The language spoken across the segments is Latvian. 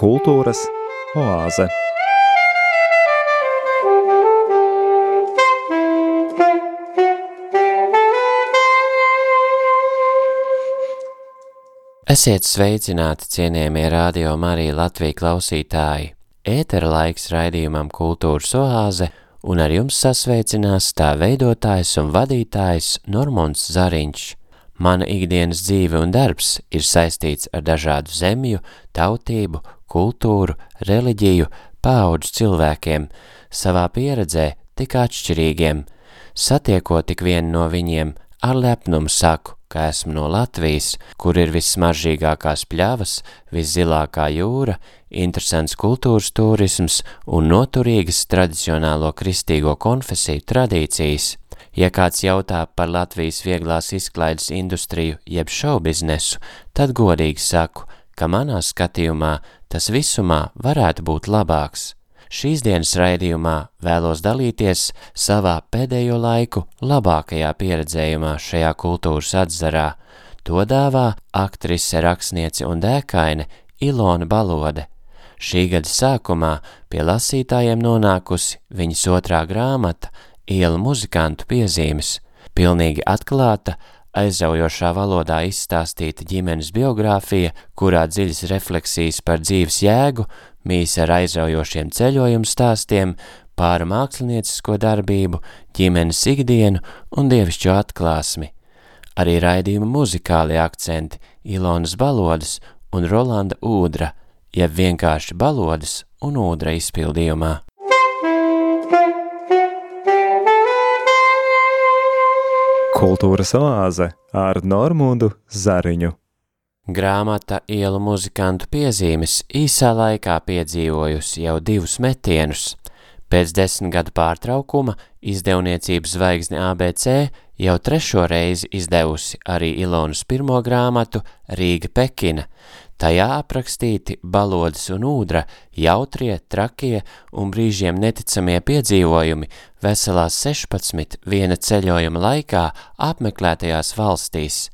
Kultūras oāze. Esiet sveicināti, cienījamie radio Marija Latvija klausītāji! Ētera laiks raidījumam Kultūras oāze, un ar jums sasveicinās tā veidotājs un vadītājs Normons Zariņš. Mana ikdienas dzīve un darbs ir saistīts ar dažādu zemju, tautību, kultūru, reliģiju, paudžu cilvēkiem, savā pieredzē tik atšķirīgiem. Satiekot tik vienu no viņiem, ar lepnumu saku, ka esmu no Latvijas, kur ir vissmaržīgākās pļavas, viszilākā jūra, interesants kultūras turisms un noturīgas tradicionālo kristīgo konfesiju tradīcijas. Ja kāds jautā par Latvijas vieglās izklaides industriju jeb šaubiznesu, tad godīgi saku, ka manā skatījumā tas visumā varētu būt labāks. Šīs dienas raidījumā vēlos dalīties savā pēdējo laiku labākajā pieredzējumā šajā kultūras atzarā. To dāvā aktrise, rakstniece un dēkaine Ilona Balode. Šī gada sākumā pie lasītājiem nonākusi viņas otrā grāmata Iela muzikantu piezīmes, pilnīgi atklāta, aizraujošā valodā izstāstīta ģimenes biogrāfija, kurā dziļas refleksijas par dzīves jēgu mīs ar aizraujošiem ceļojumu stāstiem, pāra māksliniecisko darbību, ģimenes ikdienu un dievišķo atklāsmi. Arī raidījuma muzikālie akcenti Ilonas Balodas un Rolanda Ūdra, jeb vienkārši Balodas un Ūdra izpildījumā. Kultūras oāze ar Normundu Zariņu. Grāmata ielu muzikantu piezīmes īsā laikā piedzīvojusi jau divus metienus. Pēc desmit gadu pārtraukuma izdevniecības zvaigzne ABC jau trešo reizi izdevusi arī Ilonas pirmo grāmatu Rīga Pekina. Tajā aprakstīti balodas un ūdra, jautrie, trakie un brīžiem neticamie piedzīvojumi veselās 16 viena ceļojuma laikā apmeklētajās valstīs.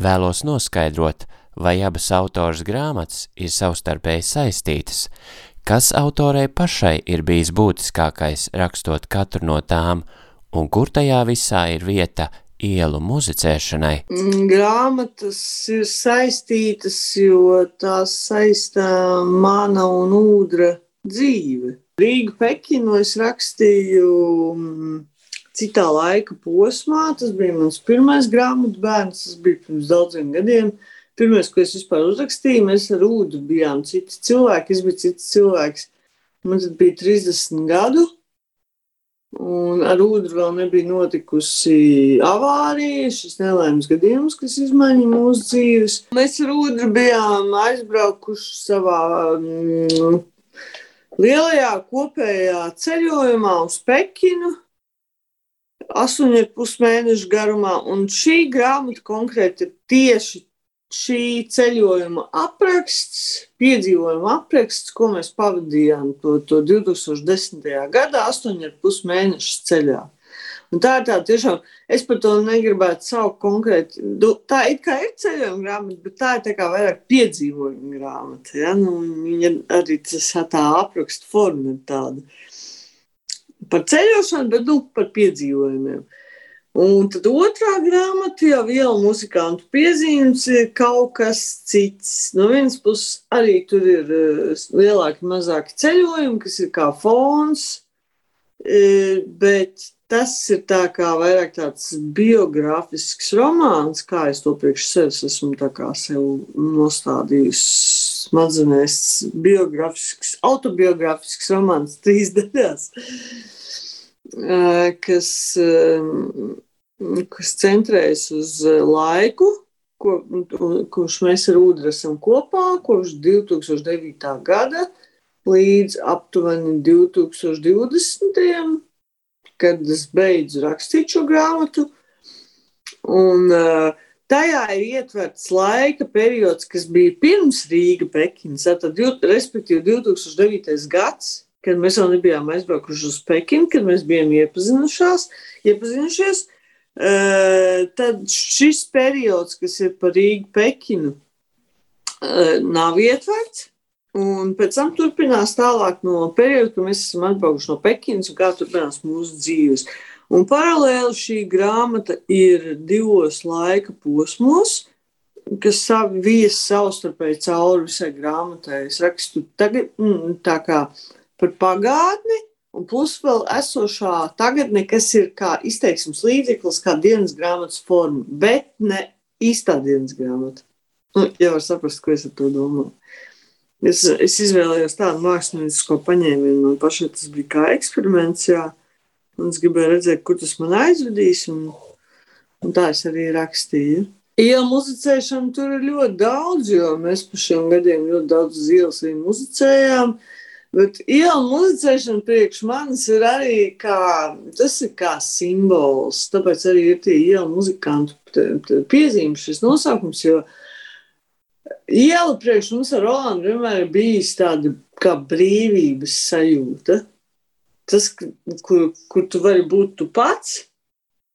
Vēlos noskaidrot, vai abas autoras grāmatas ir savstarpēji saistītas, kas autorei pašai ir bijis būtiskākais rakstot katru no tām, un kur tajā visā ir vieta ielu muzicēšanai? Mm, grāmatas ir saistītas, jo tās saistā mana un ūdra dzīve. Rīgu Pekinu es rakstīju mm, citā laika posmā. Tas bija mans pirmais grāmatu bērns, tas bija pirms daudziem gadiem. Uh, Pirmais, ko es vispār uzrakstīju, mēs ar ūdeni bijām citi cilvēki. Es biju cits cilvēks. Man tad bija 30 gadu, un ar ūdeni vēl nebija notikusi avārija, šis nelaimes gadījums, kas izmainīja mūsu dzīves. Mēs ar ūdeni bijām aizbraukuši savā mm, lielajā kopējā ceļojumā uz Pekinu. Astoņi ar pus mēnešu garumā, un šī grāmata konkrēti ir tieši šī ceļojuma apraksts, piedzīvojuma apraksts, ko mēs pavadījām to, to 2010. gadā, 8,5 mēnešus ceļā. Un tā ir tā tiešām, es par to negribētu saukt konkrēti. Tā it kā ir ceļojuma grāmata, bet tā ir tā kā vairāk piedzīvojuma grāmata. Ja? Nu, viņa arī tas tā apraksta forma ir tāda. Par ceļošanu, bet nu, par piedzīvojumiem. Uh, Un tad otrā grāmata jau viela muzikantu piezīmes ir kaut kas cits. No vienas puses arī tur ir eh, lielāki, mazāki ceļojumi, kas ir kā fons, eh, bet tas ir tā kā vairāk tāds biogrāfisks romāns, kā es to priekš sevis esmu sev nostādījusi smadzenēs, biogrāfisks, autobiogrāfisks romāns trīs daļās kas, kas centrējas uz laiku, ko, kurš mēs ar Udru esam kopā kopš 2009. gada līdz aptuveni 2020. kad es beidzu rakstīt šo grāmatu. Un, tajā ir ietverts laika periods, kas bija pirms Rīga Pekinas, tātad, respektīvi 2009. gads, kad mēs vēl nebijām aizbraukuši uz Pekinu, kad mēs bijām iepazinušās, iepazinušies, Uh, tad šis periods, kas ir par Rīgu, Pekinu, nav ietverts. Un pēc tam turpinās tālāk no perioda, kad mēs esam atbraukuši no Pekinas un kā turpinās mūsu dzīves. Un paralēli šī grāmata ir divos laika posmos, kas viesi savstarpēji cauri visai grāmatai. Es rakstu tagad mm, tā kā par pagātni, un plus vēl esošā tagadne, kas ir kā izteiksmes līdzeklis, kā dienas grāmatas forma, bet ne īstā dienas grāmata. Nu, jau var saprast, ko es ar to domāju. Es, es izvēlējos tādu māksliniecisko paņēmienu. Man pašai tas bija kā eksperiments. Jā. Un es gribēju redzēt, kur tas man aizvedīs. Un, un tā es arī rakstīju. Iela muzicēšana tur ir ļoti daudz, jo mēs pa šiem gadiem ļoti daudz ielas arī muzicējām. Bet iela muzicēšana priekš manis ir arī kā, tas ir kā simbols. Tāpēc arī ir tie iela muzikantu piezīmes šis nosaukums, jo Iela priekš mums ar Rolandu vienmēr ir bijis tāda kā brīvības sajūta. Tas, kur, kur tu vari būt tu pats,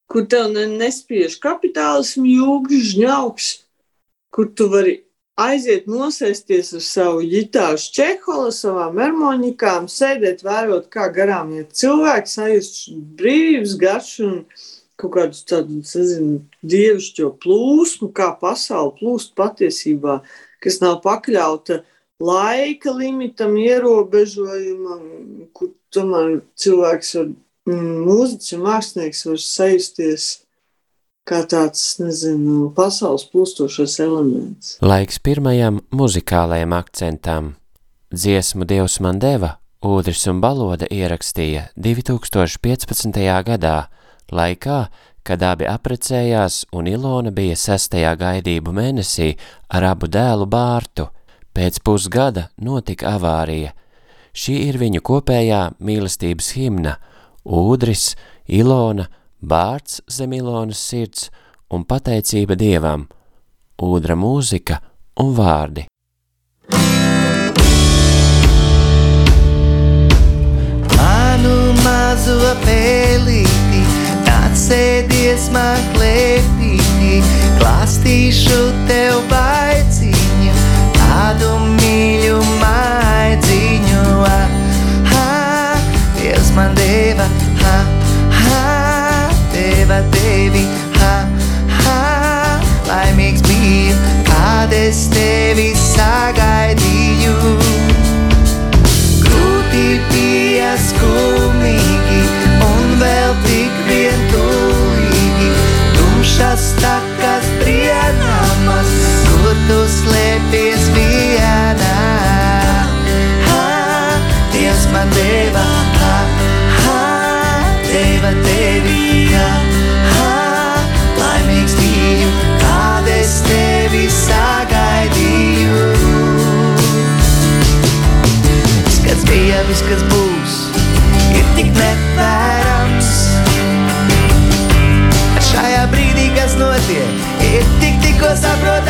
kur tev nespiež kapitālismu jūgļu žņauks, kur tu vari aiziet nosēsties ar savu ģitāru čeholu, savām harmonikām, sēdēt, vērot, kā garām iet cilvēki, sajust brīvības garšu un kaut kādu tādu, nezinu, dievišķo plūsmu, kā pasauli plūst patiesībā. Kas nav pakļauta laika limitam, ierobežojumam, kur tomēr cilvēks var, mm, mūziķis un mākslinieks var sajusties kā tāds, nezinu, pasaules plūstošais elements. Laiks pirmajam muzikālajam akcentam. Dziesmu Dievs man deva, Ūdris un Baloda ierakstīja 2015. gadā, laikā, kad abi aprecējās un Ilona bija sestajā gaidību mēnesī ar abu dēlu Bārtu. Pēc pusgada notika avārija. Šī ir viņu kopējā mīlestības himna – ūdris, Ilona, Bārts zem Ilonas sirds un pateicība Dievam, ūdra mūzika un vārdi. Manu mazo apelīti Sēdies man klēpī, klāstīšu tev baiciņu, tādu mīļu maidziņu. Ha, Dievs man deva, deva tevi, ha, ha, laimīgs biju, kad es tevi sagaidīju. Grūti bija skumīgi tik tikko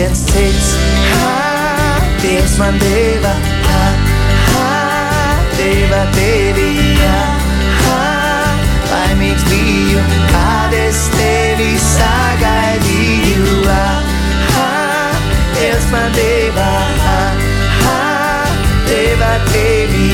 un neviens cits. Ha, Dievs man deva, ha, ha, deva tevi, ha, ha, laimīgs biju, kad es tevi sagaidīju. Ha, ha, Dievs man deva, ha, ha, deva tevi,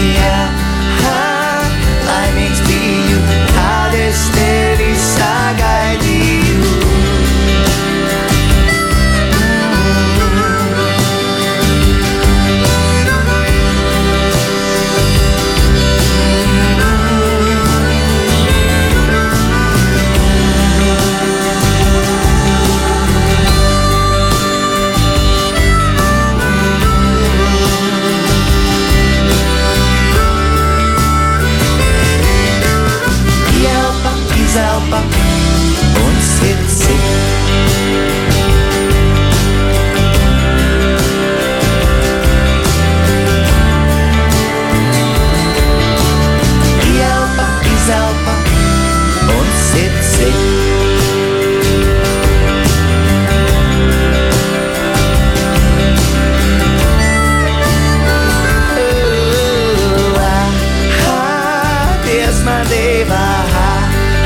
deva, ha,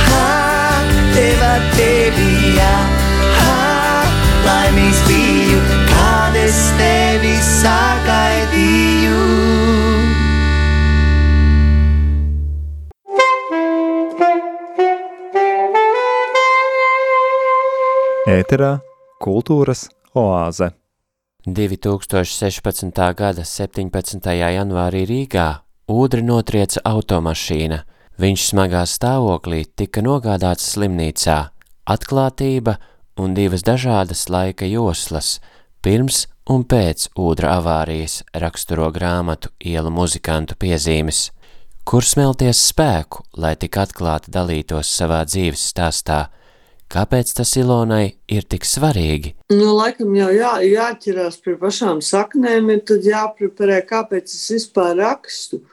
ha, deva, devijā, ha, laimīgs biju, kad es tevi sagaidīju. Ēterā kultūras oāze. 2016. gada 17. janvārī Rīgā ūdri notrieca automašīna. Viņš smagā stāvoklī tika nogādāts slimnīcā. Atklātība un divas dažādas laika joslas pirms un pēc ūdra avārijas raksturo grāmatu ielu muzikantu piezīmes. Kur smelties spēku, lai tik atklāti dalītos savā dzīves stāstā? Kāpēc tas Ilonai ir tik svarīgi? Nu, laikam jau jā, jāķerās pie pašām saknēm, ir tad jāpreparē, kāpēc es vispār rakstu.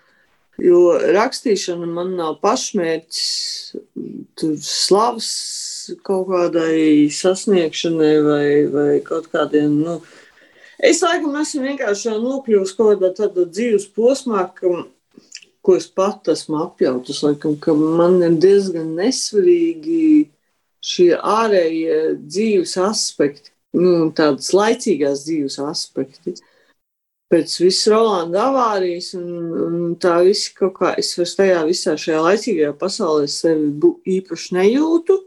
Jo rakstīšana man nav pašmērķis, tur slavas kaut kādai sasniegšanai vai, vai kaut kādiem, nu, es laikam esmu vienkārši nokļuvusi kaut kādā tādā dzīves posmā, ka, ko es pat esmu apjautas, laikam, ka man ir diezgan nesvarīgi šie ārējie dzīves aspekti, nu, tādas laicīgās dzīves aspekti. Pēc visas Rolanda avārijas un, un tā visa kaut kā es vairs tajā visā šajā laicīgajā pasaulē sevi bu, īpaši nejūtu.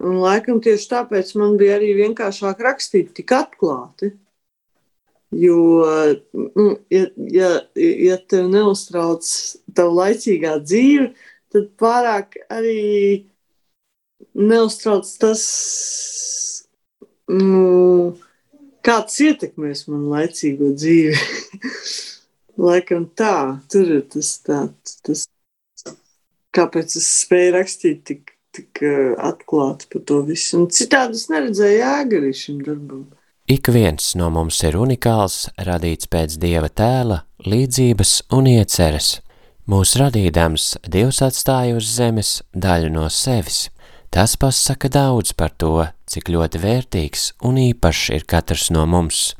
Un laikam tieši tāpēc man bija arī vienkāršāk rakstīt tik atklāti. Jo, nu, ja, ja, ja tev neuztrauc tava laicīgā dzīve, tad pārāk arī neuztrauc tas, nu, kāds ietekmēs man laicīgo dzīvi. Laikam tā, tur ir tas tāds, tas, kāpēc es spēju rakstīt tik, tik uh, atklāti par to visu. Un citādi es neredzēju jēga arī šim darbam. Ik viens no mums ir unikāls, radīts pēc dieva tēla, līdzības un ieceres. Mūsu radīdams Dievs atstāja uz zemes daļu no sevis – Tas pasaka daudz par to, cik ļoti vērtīgs un īpašs ir katrs no mums.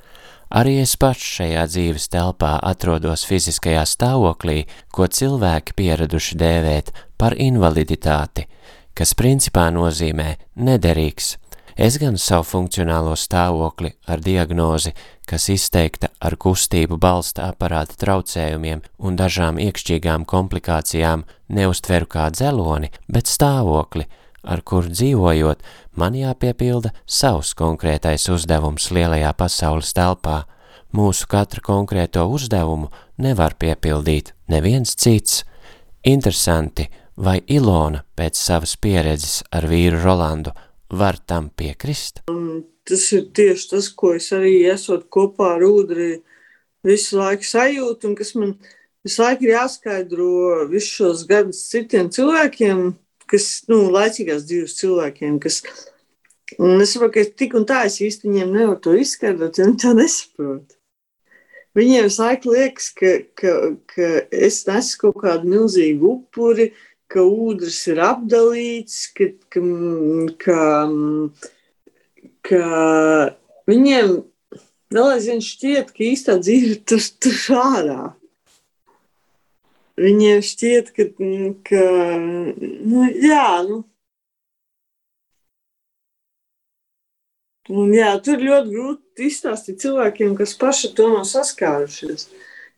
Arī es pats šajā dzīves telpā atrodos fiziskajā stāvoklī, ko cilvēki pieraduši dēvēt par invaliditāti, kas principā nozīmē nederīgs. Es gan savu funkcionālo stāvokli ar diagnozi, kas izteikta ar kustību balsta aparāta traucējumiem un dažām iekšķīgām komplikācijām, neustveru kā dzeloni, bet stāvokli, ar kur dzīvojot, man jāpiepilda savs konkrētais uzdevums lielajā pasaules telpā. Mūsu katra konkrēto uzdevumu nevar piepildīt neviens cits. Interesanti, vai Ilona pēc savas pieredzes ar vīru Rolandu var tam piekrist? Tas ir tieši tas, ko es arī esot kopā ar Ūdri visu laiku sajūtu, un kas man visu laiku ir jāskaidro visus šos gadus citiem cilvēkiem, kas, nu, laicīgās dzīves cilvēkiem, kas, un es saprotu, ka tik un tā es īsti viņiem nevaru to izskaidrot, jo viņi to nesaprot. Viņiem visu laiku liekas, ka, ka, ka es nesu kaut kādu milzīgu upuri, ka ūdens ir apdalīts, ka, ka, ka, ka viņiem vēl aizvien šķiet, ka īstā dzīve tur, tur ārā. Viņiem šķiet, ka, ka nu, jā, nu, Un, jā, tur ļoti grūti izstāstīt cilvēkiem, kas paši to nav saskārušies.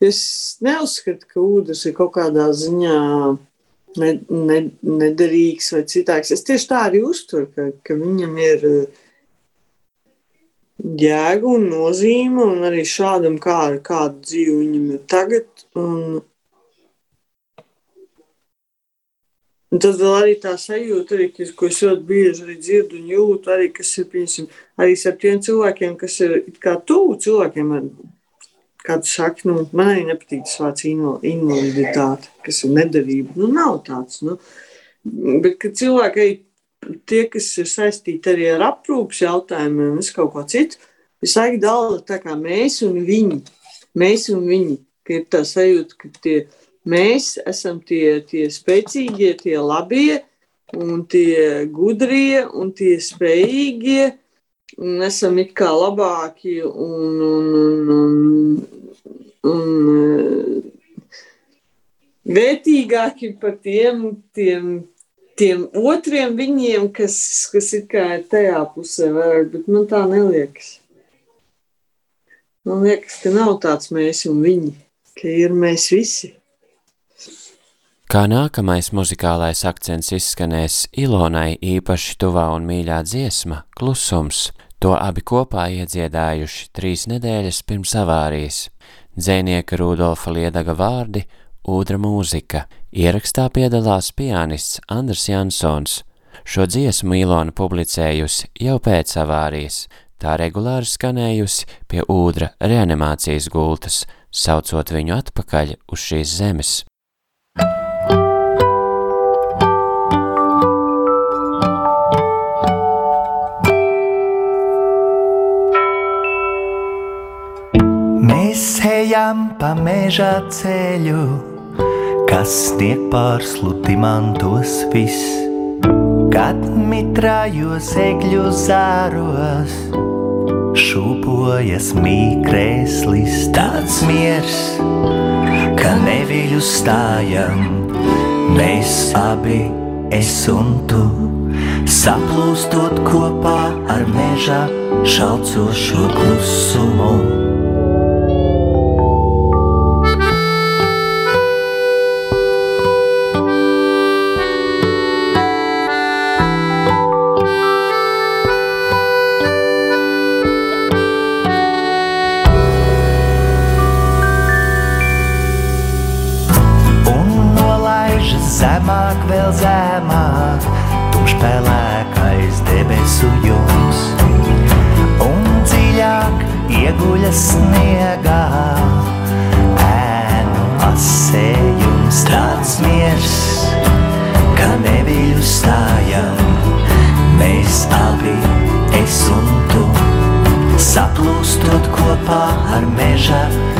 Es neuzskatu, ka ūdens ir kaut kādā ziņā ne, ne, nederīgs vai citāks. Es tieši tā arī uzturu, ka, ka viņam ir jēga un nozīme, un arī šādam, kā, kādu dzīvi viņam ir tagad. Un, Un tad vēl arī tā sajūta, arī, kas, ko es ļoti bieži arī dzirdu un jūtu, arī, kas ir, piemēram, arī ar tiem cilvēkiem, kas ir kā tuvu cilvēkiem, ar kādu saka, nu, man arī nepatīk tas vārds invaliditāte, kas ir nedarība. Nu, nav tāds, nu, bet, kad cilvēki, tie, kas ir saistīti arī ar aprūpas jautājumiem, es kaut ko citu, es laiku dala tā kā mēs un viņi, mēs un viņi, ka ir tā sajūta, ka tie, Mēs esam tie, tie spēcīgie, tie labie, un tie gudrie, un tie spējīgie, un esam it kā labāki, un, un, un, un, un vērtīgāki par tiem, tiem, tiem otriem viņiem, kas, kas ir kā tajā pusē vairāk, bet man tā neliekas. Man liekas, ka nav tāds mēs un viņi, ka ir mēs visi. Kā nākamais muzikālais akcents izskanēs Ilonai īpaši tuvā un mīļā dziesma – Klusums. To abi kopā iedziedājuši trīs nedēļas pirms avārijas. Dzēnieka Rudolfa Liedaga vārdi – Ūdra mūzika. Ierakstā piedalās pianists Andrs Jansons. Šo dziesmu Ilona publicējusi jau pēc avārijas. Tā regulāri skanējusi pie ūdra reanimācijas gultas, saucot viņu atpakaļ uz šīs zemes. Ejam pa meža ceļu, kas snieg pārsludinājos viss. Kad mitrājos egļu zāros, šūpojas mīkrēslis, tāds miers, ka neviļu stājam, mēs abi es un tu. Saplūstot kopā ar meža šaucošo klusumu.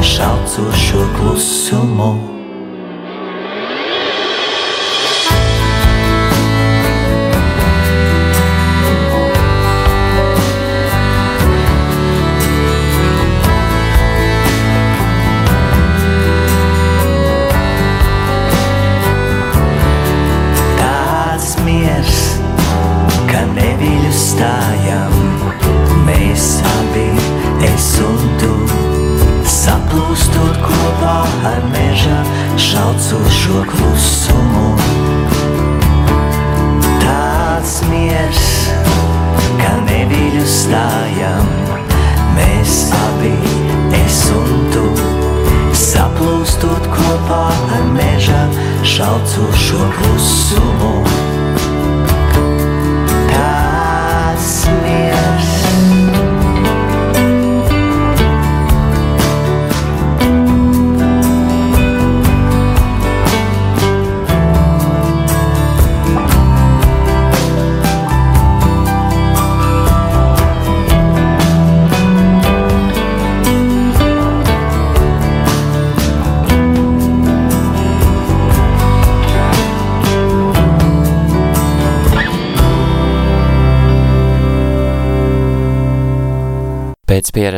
少做说不诉梦。Pēc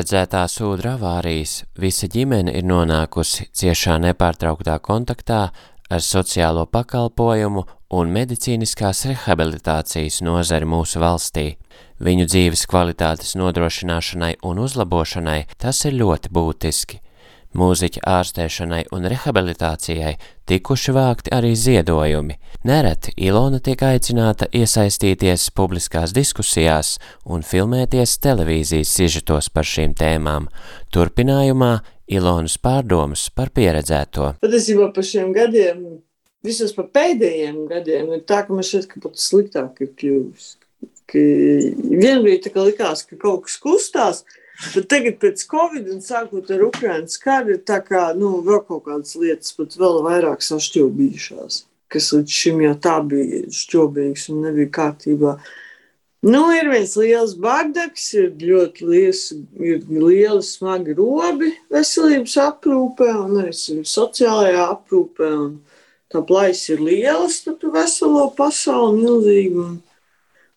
pieredzētās ūdra avārijas visa ģimene ir nonākusi ciešā nepārtrauktā kontaktā ar sociālo pakalpojumu un medicīniskās rehabilitācijas nozari mūsu valstī. Viņu dzīves kvalitātes nodrošināšanai un uzlabošanai tas ir ļoti būtiski – Mūziķa ārstēšanai un rehabilitācijai tikuši vākti arī ziedojumi. Nereti Ilona tiek aicināta iesaistīties publiskās diskusijās un filmēties televīzijas sižetos par šīm tēmām. Turpinājumā Ilonas pārdomas par pieredzēto. Patiesībā par šiem gadiem, vismaz par pēdējiem gadiem, ir tā, ka man šķiet, ka pat sliktāk ir kļuvis. Vienbrīd tā kā likās, ka kaut kas kustās, Bet tagad, pēc Covid un sākot ar Ukraiņas karu, ir tā kā nu, vēl kaut kādas lietas, pat vēl vairāk sašķobījušās, kas līdz šim jau tā bija šķobīgas un nebija kārtībā. Nu, ir viens liels bardaks, ir ļoti liels, ir lieli smagi robi veselības aprūpē un arī sociālajā aprūpē. Un tā plaisa ir liela starp veselo pasauli milzīgi.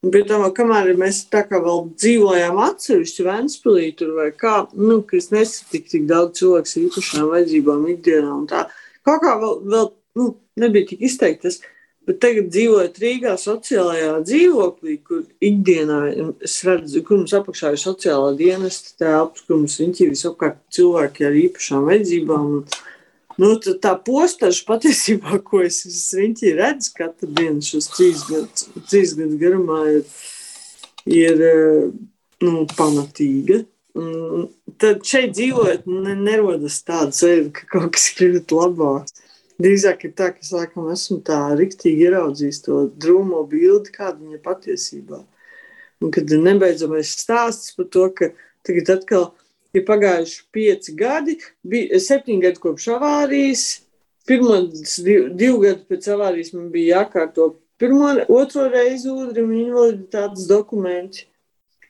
Un, Un pie tam, kamēr mēs tā kā vēl dzīvojām atsevišķi Vēnspilī tur vai kā, nu, ka es nesatiku tik daudz cilvēku ar īpašām vajadzībām ikdienā un tā. Kaut kā vēl, vēl nu, nebija tik izteiktas. Bet tagad dzīvojot Rīgā sociālajā dzīvoklī, kur ikdienā es redzu, kur mums apakšā ir sociālā dienesta telpas, kur mums ir visapkārt cilvēki ar īpašām vajadzībām. Nu, tā postaža patiesībā, ko es riņķī redzu katru dienu šos trīs gadus, trīs gadus garumā, ir, ir nu, pamatīga. Un tad šeit dzīvojot, ne, nerodas tāda sajūta, ka kaut kas kļūst labāk. Drīzāk ir tā, ka es laikam esmu tā riktīgi ieraudzījis to drūmo bildi, kāda viņa patiesībā. Un kad ir nebeidzamais stāsts par to, ka tagad atkal ir pagājuši pieci gadi, bija septiņi gadi kopš avārijas, pirmo div, divu gadu pēc avārijas man bija jākārto pirmo, otro reizi ūdri un invaliditātes dokumenti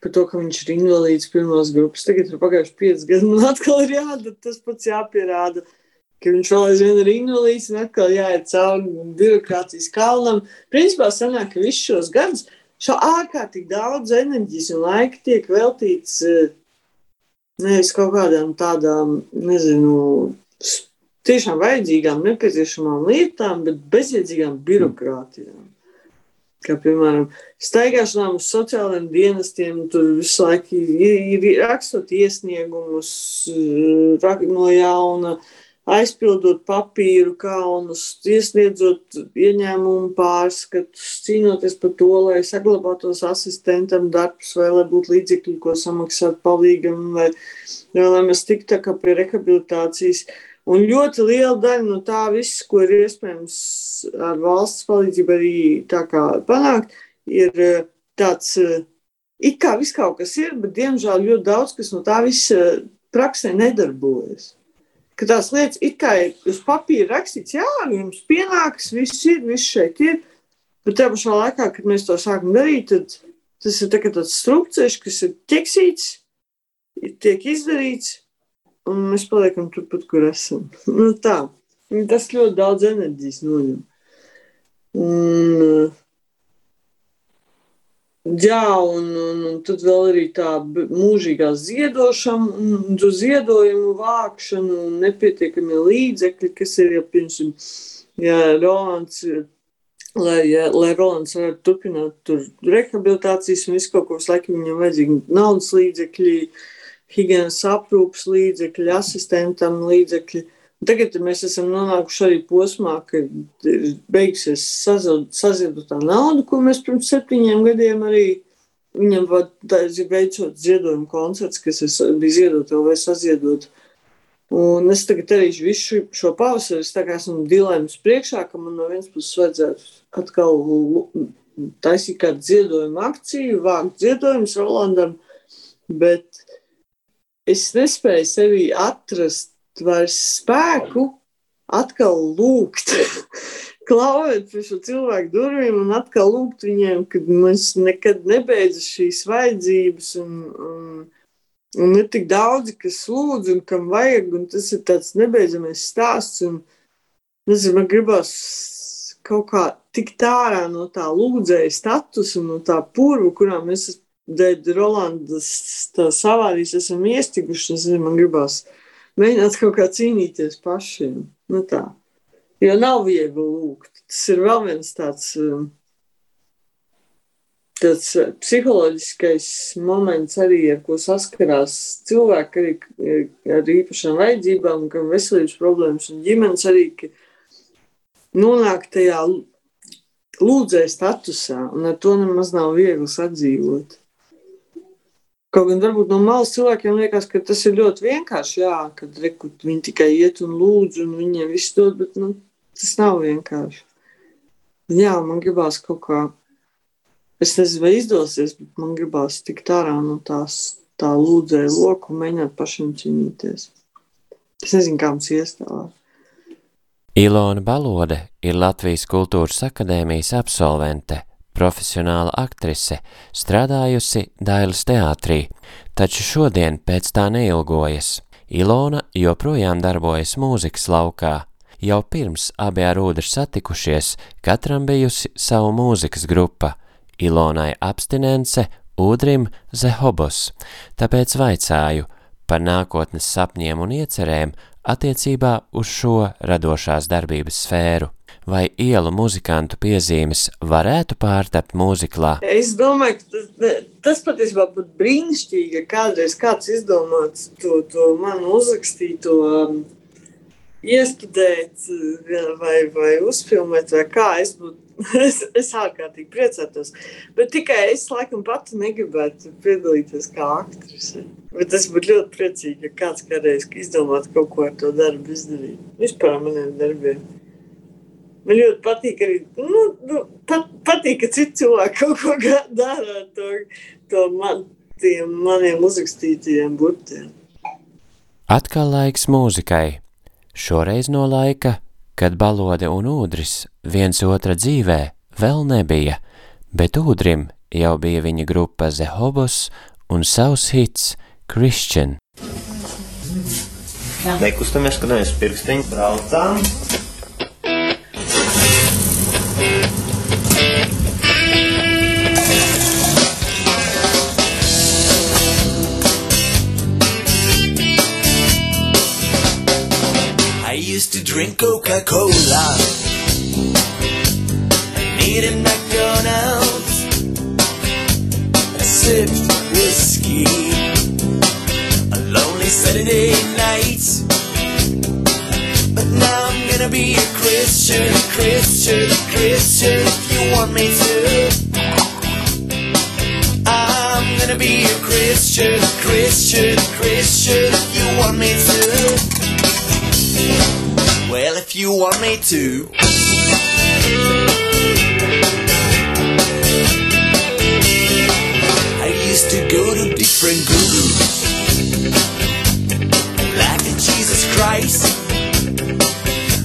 par to, ka viņš ir invalīds pirmās grupas. Tagad ir pagājuši pieci gadi, man atkal ir jādara tas pats jāpierāda, ka viņš vēl aizvien ir invalīds un atkal jāiet cauri birokrātijas kalnam. Principā sanāk, ka visus šos gadus šo ārkārtīgi daudz enerģijas un laika tiek veltīts eh, nevis kaut kādām tādām, nezinu, tiešām vajadzīgām, nepieciešamām lietām, bet bezjēdzīgām birokrātijām. Kā piemēram, staigāšanām uz sociālajiem dienestiem, tur visu laiku ir, ir rakstot iesniegumus no jauna, aizpildot papīru kalnus, iesniedzot ieņēmumu pārskatus, cīnoties par to, lai saglabātos asistentam darbs, vai lai būtu līdzekļi, ko samaksāt palīgam, vai, vai lai mēs tiktu pie rehabilitācijas. Un ļoti liela daļa no tā viss, ko ir iespējams ar valsts palīdzību arī tā kā panākt, ir eh, tāds, eh, it kā viss kaut kas ir, bet diemžēl ļoti daudz kas no tā viss eh, praksē nedarbojas. Ka tās lietas it kā ir uz papīra rakstīts, jā, jums pienāks, viss ir, viss šeit ir, bet tajā pašā laikā, kad mēs to sākam darīt, tad tas ir tā tāds strupceļš, kas ir ķeksīts, tiek izdarīts, un mēs paliekam turpat, kur esam. Nu, tā. Tas ļoti daudz enerģijas noņem. Un, jā, un, un, un tad vēl arī tā mūžīgā ziedošana, ziedojumu vākšana un nepietiekamie līdzekļi, kas ir, ja, piemēram, ja Rolands lai, ja, lai Rolands varētu turpināt tur rehabilitācijas un visu kaut ko, laiku viņam vajadzīgi naudas līdzekļi, higienas aprūpas līdzekļi, asistentam līdzekļi. Tagad mēs esam nonākuši arī posmā, kad beigsies saziedotā nauda, ko mēs pirms septiņiem gadiem arī viņam veicot ziedojumu koncerts, kas bija ziedot vai saziedot. Un es tagad arī visu šo pavasari, es tā kā esmu dilēmas priekšā, ka man no vienas puses vajadzētu atkal taisīt kādu ziedojumu akciju, vākt ziedojumus Rolandam, bet es nespēju sevī atrast vairs spēku, atkal lūgt, klauvēt pie šo cilvēku durvīm un atkal lūgt viņiem, ka mums nekad nebeidzas šīs vajadzības un, un, un ir tik daudzi, kas lūdz un kam vajag, un tas ir tāds nebeidzamais stāsts, un nezinu, man gribas kaut kā tikt ārā no tā lūdzēja statusa no tā purva, kurā mēs dēļ Rolandas avārijas esam iestiguši. Man gribās mēģināt kaut kā cīnīties pašiem. Nu tā. Jo nav viegli lūgt. Tas ir vēl viens tāds, um, tāds uh, psiholoģiskais moments, arī ar ko saskarās cilvēki arī ar īpašām vajadzībām, kam veselības problēmas un ģimenes arī, nonāk tajā lūdzēja statusā, un ar to nemaz nav viegli sadzīvot. Kaut gan varbūt no malas cilvēkiem liekas, ka tas ir ļoti vienkārši, jā, kad rekut, viņi tikai iet un lūdz un viņiem viss dod, bet nu, tas nav vienkārši. Jā, man gribās kaut kā, es nezinu, vai izdosies, bet man gribās tikt ārā no tās tā lūdzēja loku un mēģināt pašiem cīnīties. Es nezinu, kā mums iestāvāt. Ilona Balode ir Latvijas Kultūras akadēmijas absolvente profesionāla aktrise, strādājusi Dailas teātrī, taču šodien pēc tā neilgojas. Ilona joprojām darbojas mūzikas laukā. Jau pirms abi ar ūdri satikušies, katram bijusi savu mūzikas grupa. Ilonai abstinence, ūdrim zehobos, tāpēc vaicāju par nākotnes sapņiem un iecerēm attiecībā uz šo radošās darbības sfēru. Vai ielu muzikantu piezīmes varētu pārtapt mūziklā? Es domāju, ka tas, tas patiesībā būtu brīnišķīgi, ja kādreiz kāds izdomāts to, to manu uzrakstīto um, iestudēt vai, vai uzfilmēt, vai kā es būtu. Es, es ārkārtīgi priecātos. Bet tikai es laikam pati negribētu piedalīties kā aktrise. Bet tas būtu ļoti priecīgi, ja kāds kādreiz izdomātu kaut ko ar to darbu izdarīt. Vispār maniem darbiem. Man ļoti patīk arī, nu, nu, pat, patīk, ka citi cilvēki kaut ko dara ar to, to man, tiem maniem uzrakstītajiem burtiem. Atkal laiks mūzikai. Šoreiz no laika, kad balode un ūdris viens otra dzīvē vēl nebija, bet ūdrim jau bija viņa grupa Zehobos un savs hits Christian. Nekustamies, kad mēs pirkstiņu braucām. To drink Coca-Cola and eat McDonald's. I sipped whiskey a lonely Saturday night. But now I'm gonna be a Christian, Christian, Christian if you want me to. I'm gonna be a Christian, Christian, Christian if you want me to. Well, if you want me to. I used to go to different gurus, like a Jesus Christ.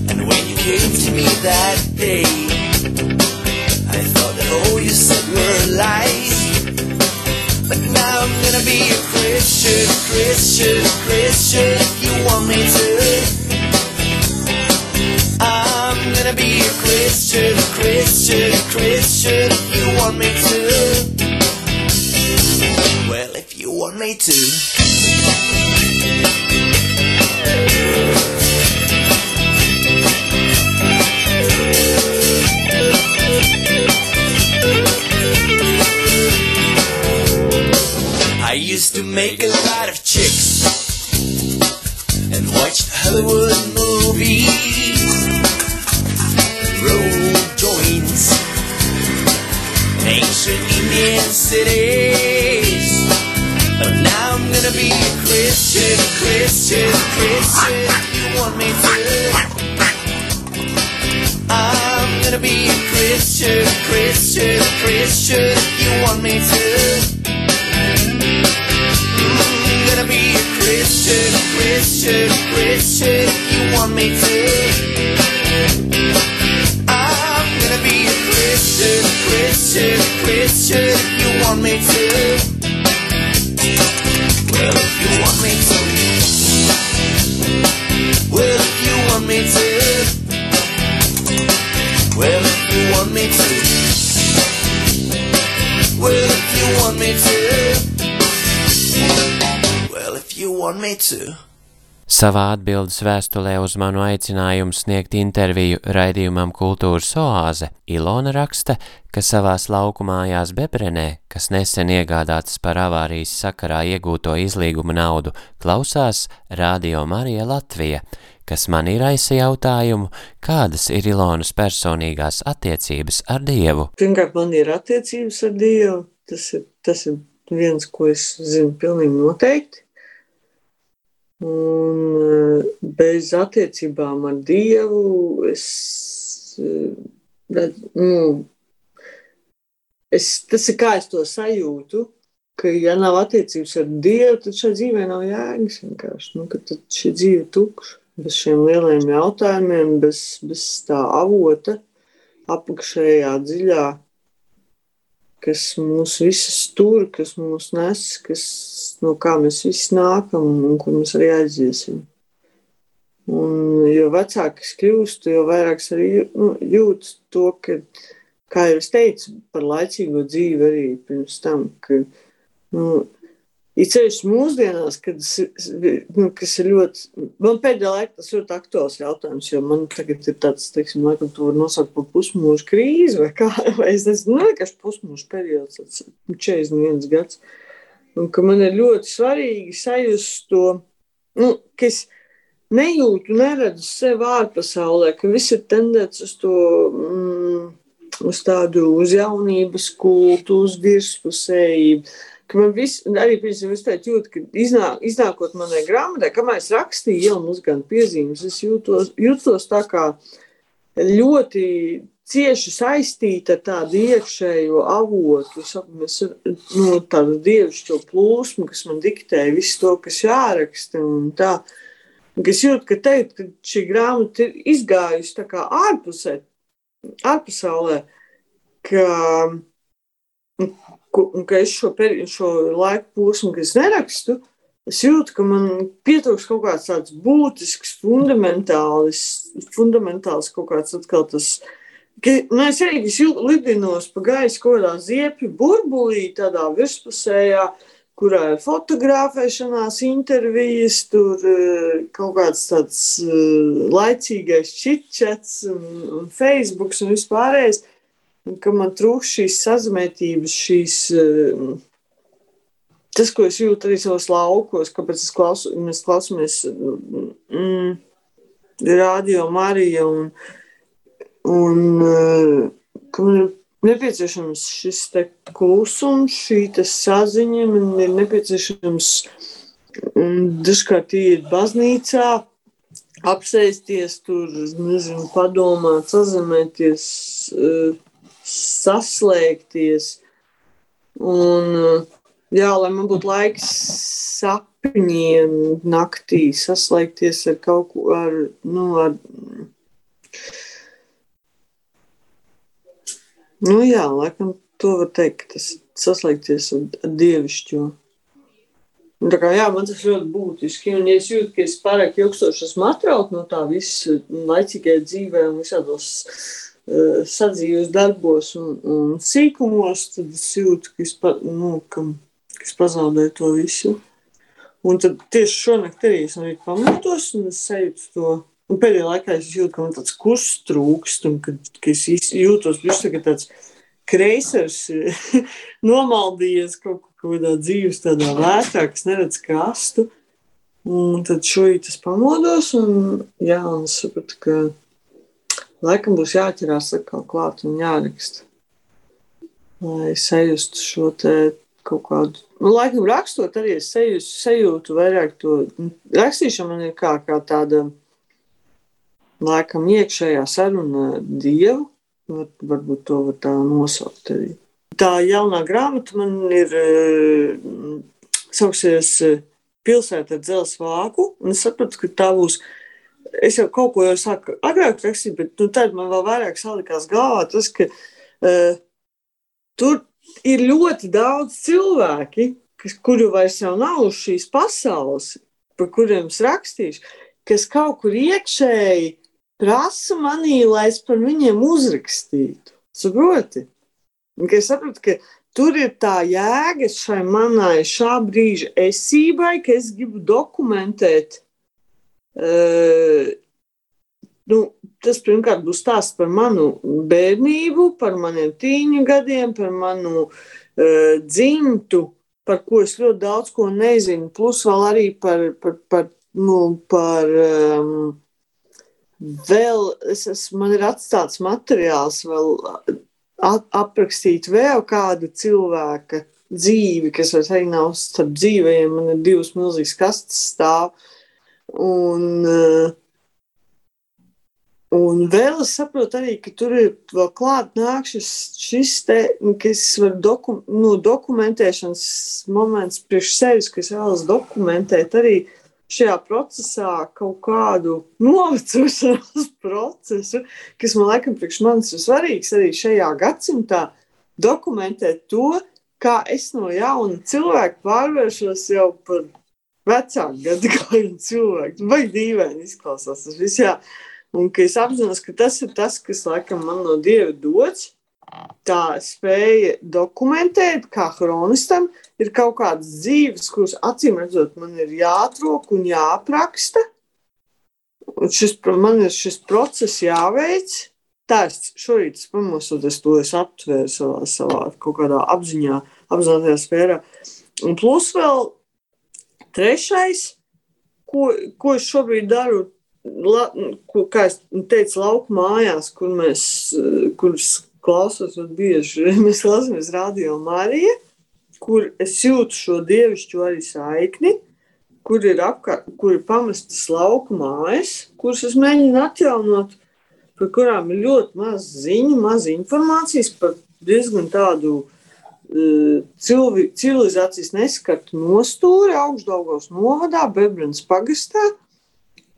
And when you came to me that day, I thought that all you said were lies. Me to. Well, if you want me to. Well, if you want me to. Well, if you want me to. Savā atbildes vēstulē uz manu aicinājumu sniegt interviju raidījumam Kultūras oāze Ilona raksta, ka savās lauku mājās Bebrenē, kas nesen iegādātas par avārijas sakarā iegūto izlīguma naudu, klausās Radio Marija Latvija, kas man ir aisa jautājumu, kādas ir Ilonas personīgās attiecības ar Dievu. Pirmkārt, man ir attiecības ar Dievu. Tas ir, tas ir viens, ko es zinu pilnīgi noteikti. Un eh, bez attiecībām ar Dievu es, eh, redz, nu, es, tas ir kā es to sajūtu, ka ja nav attiecības ar Dievu, tad šai dzīvē nav jēgas vienkārši. Nu, ka tad šī dzīve tukša. Bez šiem lieliem jautājumiem, bez, bez tā avota apakšējā dziļā, kas mūs visus tur, kas mūs nes, kas, no kā mēs visi nākam un kur mēs arī aiziesim. Un jo vecāk es kļūstu, jo vairāk arī nu, jūtu to, ka, kā jau es teicu, par laicīgo dzīvi arī pirms tam, ka nu, Ir ceļš mūsdienās, kad nu, kas ir ļoti, man pēdējā laikā tas ļoti aktuāls jautājums, jo man tagad ir tāds, teiksim, laikam, to var nosaukt par pusmūžu krīzi vai kā, vai es nezinu, nu, vienkārši pusmūžu periods, 41 gads. Un ka man ir ļoti svarīgi sajust to, nu, ka es nejūtu, neredzu sevi ārpasaulē, ka viss ir tendēts uz to, mm, uz tādu, uz jaunības kultu, uz virspusējību ka man viss, arī pirms es teicu, jūt, ka iznāk, iznākot manai grāmatai, kamēr es rakstīju, mums gan piezīmes, es jūtos, jūtos tā kā ļoti cieši saistīta ar tādu iekšējo avotu, mēs, nu, tādu dievišķo plūsmu, kas man diktē visu to, kas jāraksta un tā. Es jūtu, ka teikt, ka šī grāmata ir izgājusi tā kā ārpusē, ārpasaulē, ka un ka es šo, peri, šo laiku posmu, kad es nerakstu, es jūtu, ka man pietrūks kaut kāds tāds būtisks, fundamentāls, fundamentāls kaut kāds atkal tas. Ka, nu, es arī lidinos pa gaisu kaut kādā ziepju burbulī, tādā virspusējā, kurā ir fotografēšanās, intervijas, tur eh, kaut kāds tāds eh, laicīgais čitčets un, un Facebook un vispārējais ka man trūkst šīs sazmētības, šīs, eh, tas, ko es jūtu arī savos laukos, kāpēc klausu, mēs klausāmies mm, radio Marija un, un eh, ka man ir nepieciešams šis te klusums, šī te saziņa, man ir nepieciešams dažkārt iet baznīcā, apsēsties tur, nezinu, padomāt, sazemēties, uh, saslēgties. Un, jā, lai man būtu laiks sapņiem naktī, saslēgties ar kaut ko, ar, nu, ar, nu jā, laikam to var teikt, tas saslēgties ar, ar dievišķo. Tā kā, jā, man tas ļoti būtiski. Un, ja es jūtu, ka es pārāk ilgstoši esmu atraukt no tā visa laicīgajā dzīvē un visādos Eh, sadzīves darbos un, un sīkumos, tad es jūtu, ka es, pa, nu, ka, ka es pazaudēju to visu. Un tad tieši šonakt arī es arī pamotos un es sajūtu to. Un pēdējā laikā es jūtu, ka man tāds kurs trūkst un ka, ka es jūtos bišķi tagad tāds kreisers nomaldījies kaut kādā dzīves tādā vētrā, kas neredz kastu. Un tad šorīt es pamodos un jā, un sapratu, ka Laikam būs jāķerās atkal klāt un jāraksta. Lai sajustu šo te kaut kādu, nu, laikam rakstot arī es sajūtu, sajūtu vairāk to, rakstīšana man ir kā, kā tāda, laikam iekšējā saruna Dievu, var, varbūt to var tā nosaukt arī. Tā jaunā grāmata man ir, sauksies Pilsēta ar dzelzs vāku, un es sapratu, ka tā būs es jau kaut ko jau sāku agrāk rakstīt, bet nu, tad man vēl vairāk salikās galvā tas, ka uh, tur ir ļoti daudz cilvēki, kas, kuru vairs jau nav uz šīs pasaules, par kuriem es rakstīšu, kas kaut kur iekšēji prasa manī, lai es par viņiem uzrakstītu. Saproti? Un, es saprotu, ka tur ir tā jēga šai manai šā brīža esībai, ka es gribu dokumentēt nu, tas pirmkārt būs stāsts par manu bērnību, par maniem tīņu gadiem, par manu uh, dzimtu, par ko es ļoti daudz ko nezinu, plus vēl arī par, par, par, nu, par um, vēl, es esmu, man ir atstāts materiāls vēl at, aprakstīt vēl kādu cilvēka dzīvi, kas vairs arī nav starp dzīvējiem, man ir divas milzīgas kastes stāv, uh, Un, eh, un vēl es saprotu arī, ka tur ir vēl klāt nāk šis, šis te, kas var doku, nu, dokumentēšanas moments priekš sevis, kas vēlas dokumentēt arī šajā procesā kaut kādu novecošanās procesu, kas man laikam priekš manis ir svarīgs arī šajā gadsimtā, dokumentēt to, kā es no jauna cilvēka pārvēršos jau par vecāku gadagājumu cilvēku. Vai dīvaini izklausās tas viss, jā. Un ka es apzinos, ka tas ir tas, kas laikam man no Dieva dots. tā spēja dokumentēt, kā chronistam, ir kaut kādas dzīves, kuras acīm redzot, man ir jāatrok un jāapraksta. Un šis, man ir šis process jāveic. Tā es šorīt pamosoties, to es aptvēru savā, savā kaut kādā apziņā, apzinātajā sfērā. Un plus vēl trešais, ko, ko es šobrīd daru, la, ko, kā es teicu, lauku mājās, kur mēs, kuras klausos bieži, mēs klausāmies radio Marija, kur es jūtu šo dievišķo arī saikni, kur ir, apkārt, kur ir pamestas lauku mājas, kuras es mēģinu atjaunot, par kurām ir ļoti maz ziņu, maz informācijas par diezgan tādu uh, cilvi, civilizācijas neskartu nostūri augšdaugos novadā, Bebrans pagastā.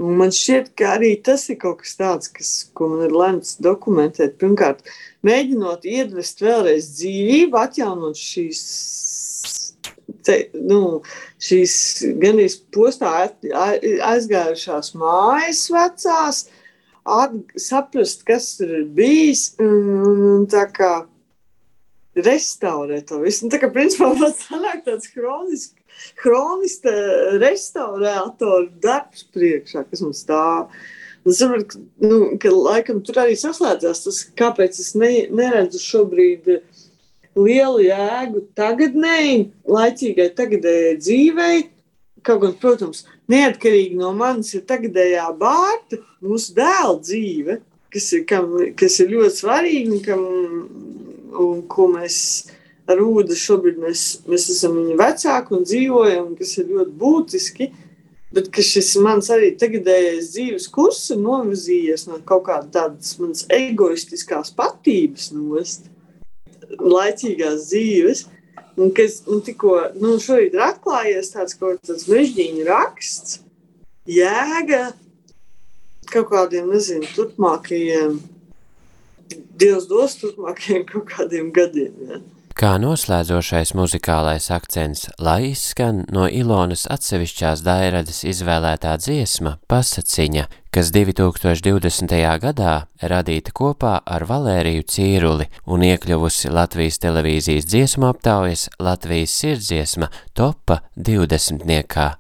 Un man šķiet, ka arī tas ir kaut kas tāds, kas, ko man ir lemts dokumentēt. Pirmkārt, mēģinot iedvest vēlreiz dzīvību, atjaunot šīs te, nu, šīs gan arī postā aizgājušās mājas vecās, at, saprast, kas tur ir bijis, un, un tā kā restaurēt to visu. Un tā kā principā man sanāk tāds hronisks, hronista restaurētoru darbs priekšā, kas mums stāv. Es saprotu, nu, ka laikam tur arī saslēdzās tas, kāpēc es ne, neredzu šobrīd lielu jēgu tagadnēji, laicīgai tagadējai dzīvei. Kaut gan, protams, neatkarīgi no manis ir tagadējā bārta, mūsu dēla dzīve, kas ir, kam, kas ir ļoti svarīga un, kam, un ko mēs ar Ūdu šobrīd mēs, mēs esam viņa vecāki un dzīvojam, kas ir ļoti būtiski. Bet šis mans arī tagadējais dzīves kurs ir novirzījies no kaut kādas manas egoistiskās patības nost laicīgās dzīves. Un kas un tikko nu, šorīt ir atklājies tāds kaut kāds mežģīņu raksts, jēga kaut kādiem, nezinu, turpmākajiem, Dievs dos turpmākajiem kaut kādiem gadiem. Ja. Kā noslēdzošais muzikālais akcents, lai izskan no Ilonas atsevišķās dairades izvēlētā dziesma Pasaciņa, kas 2020. gadā radīta kopā ar Valēriju Cīruli un iekļuvusi Latvijas televīzijas dziesmu aptaujas Latvijas sirdziesma topa 20. niekā.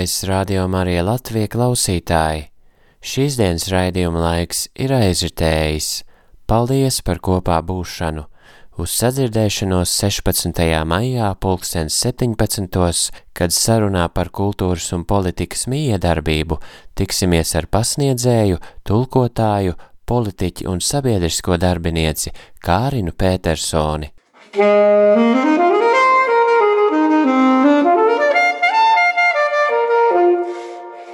Dārgais radio Marija Latvija klausītāji, šīs dienas raidījuma laiks ir aizritējis. Paldies par kopā būšanu! Uz sadzirdēšanos 16. maijā pulkstens 17. kad sarunā par kultūras un politikas miedarbību tiksimies ar pasniedzēju, tulkotāju, politiķi un sabiedrisko darbinieci Kārinu Pētersoni.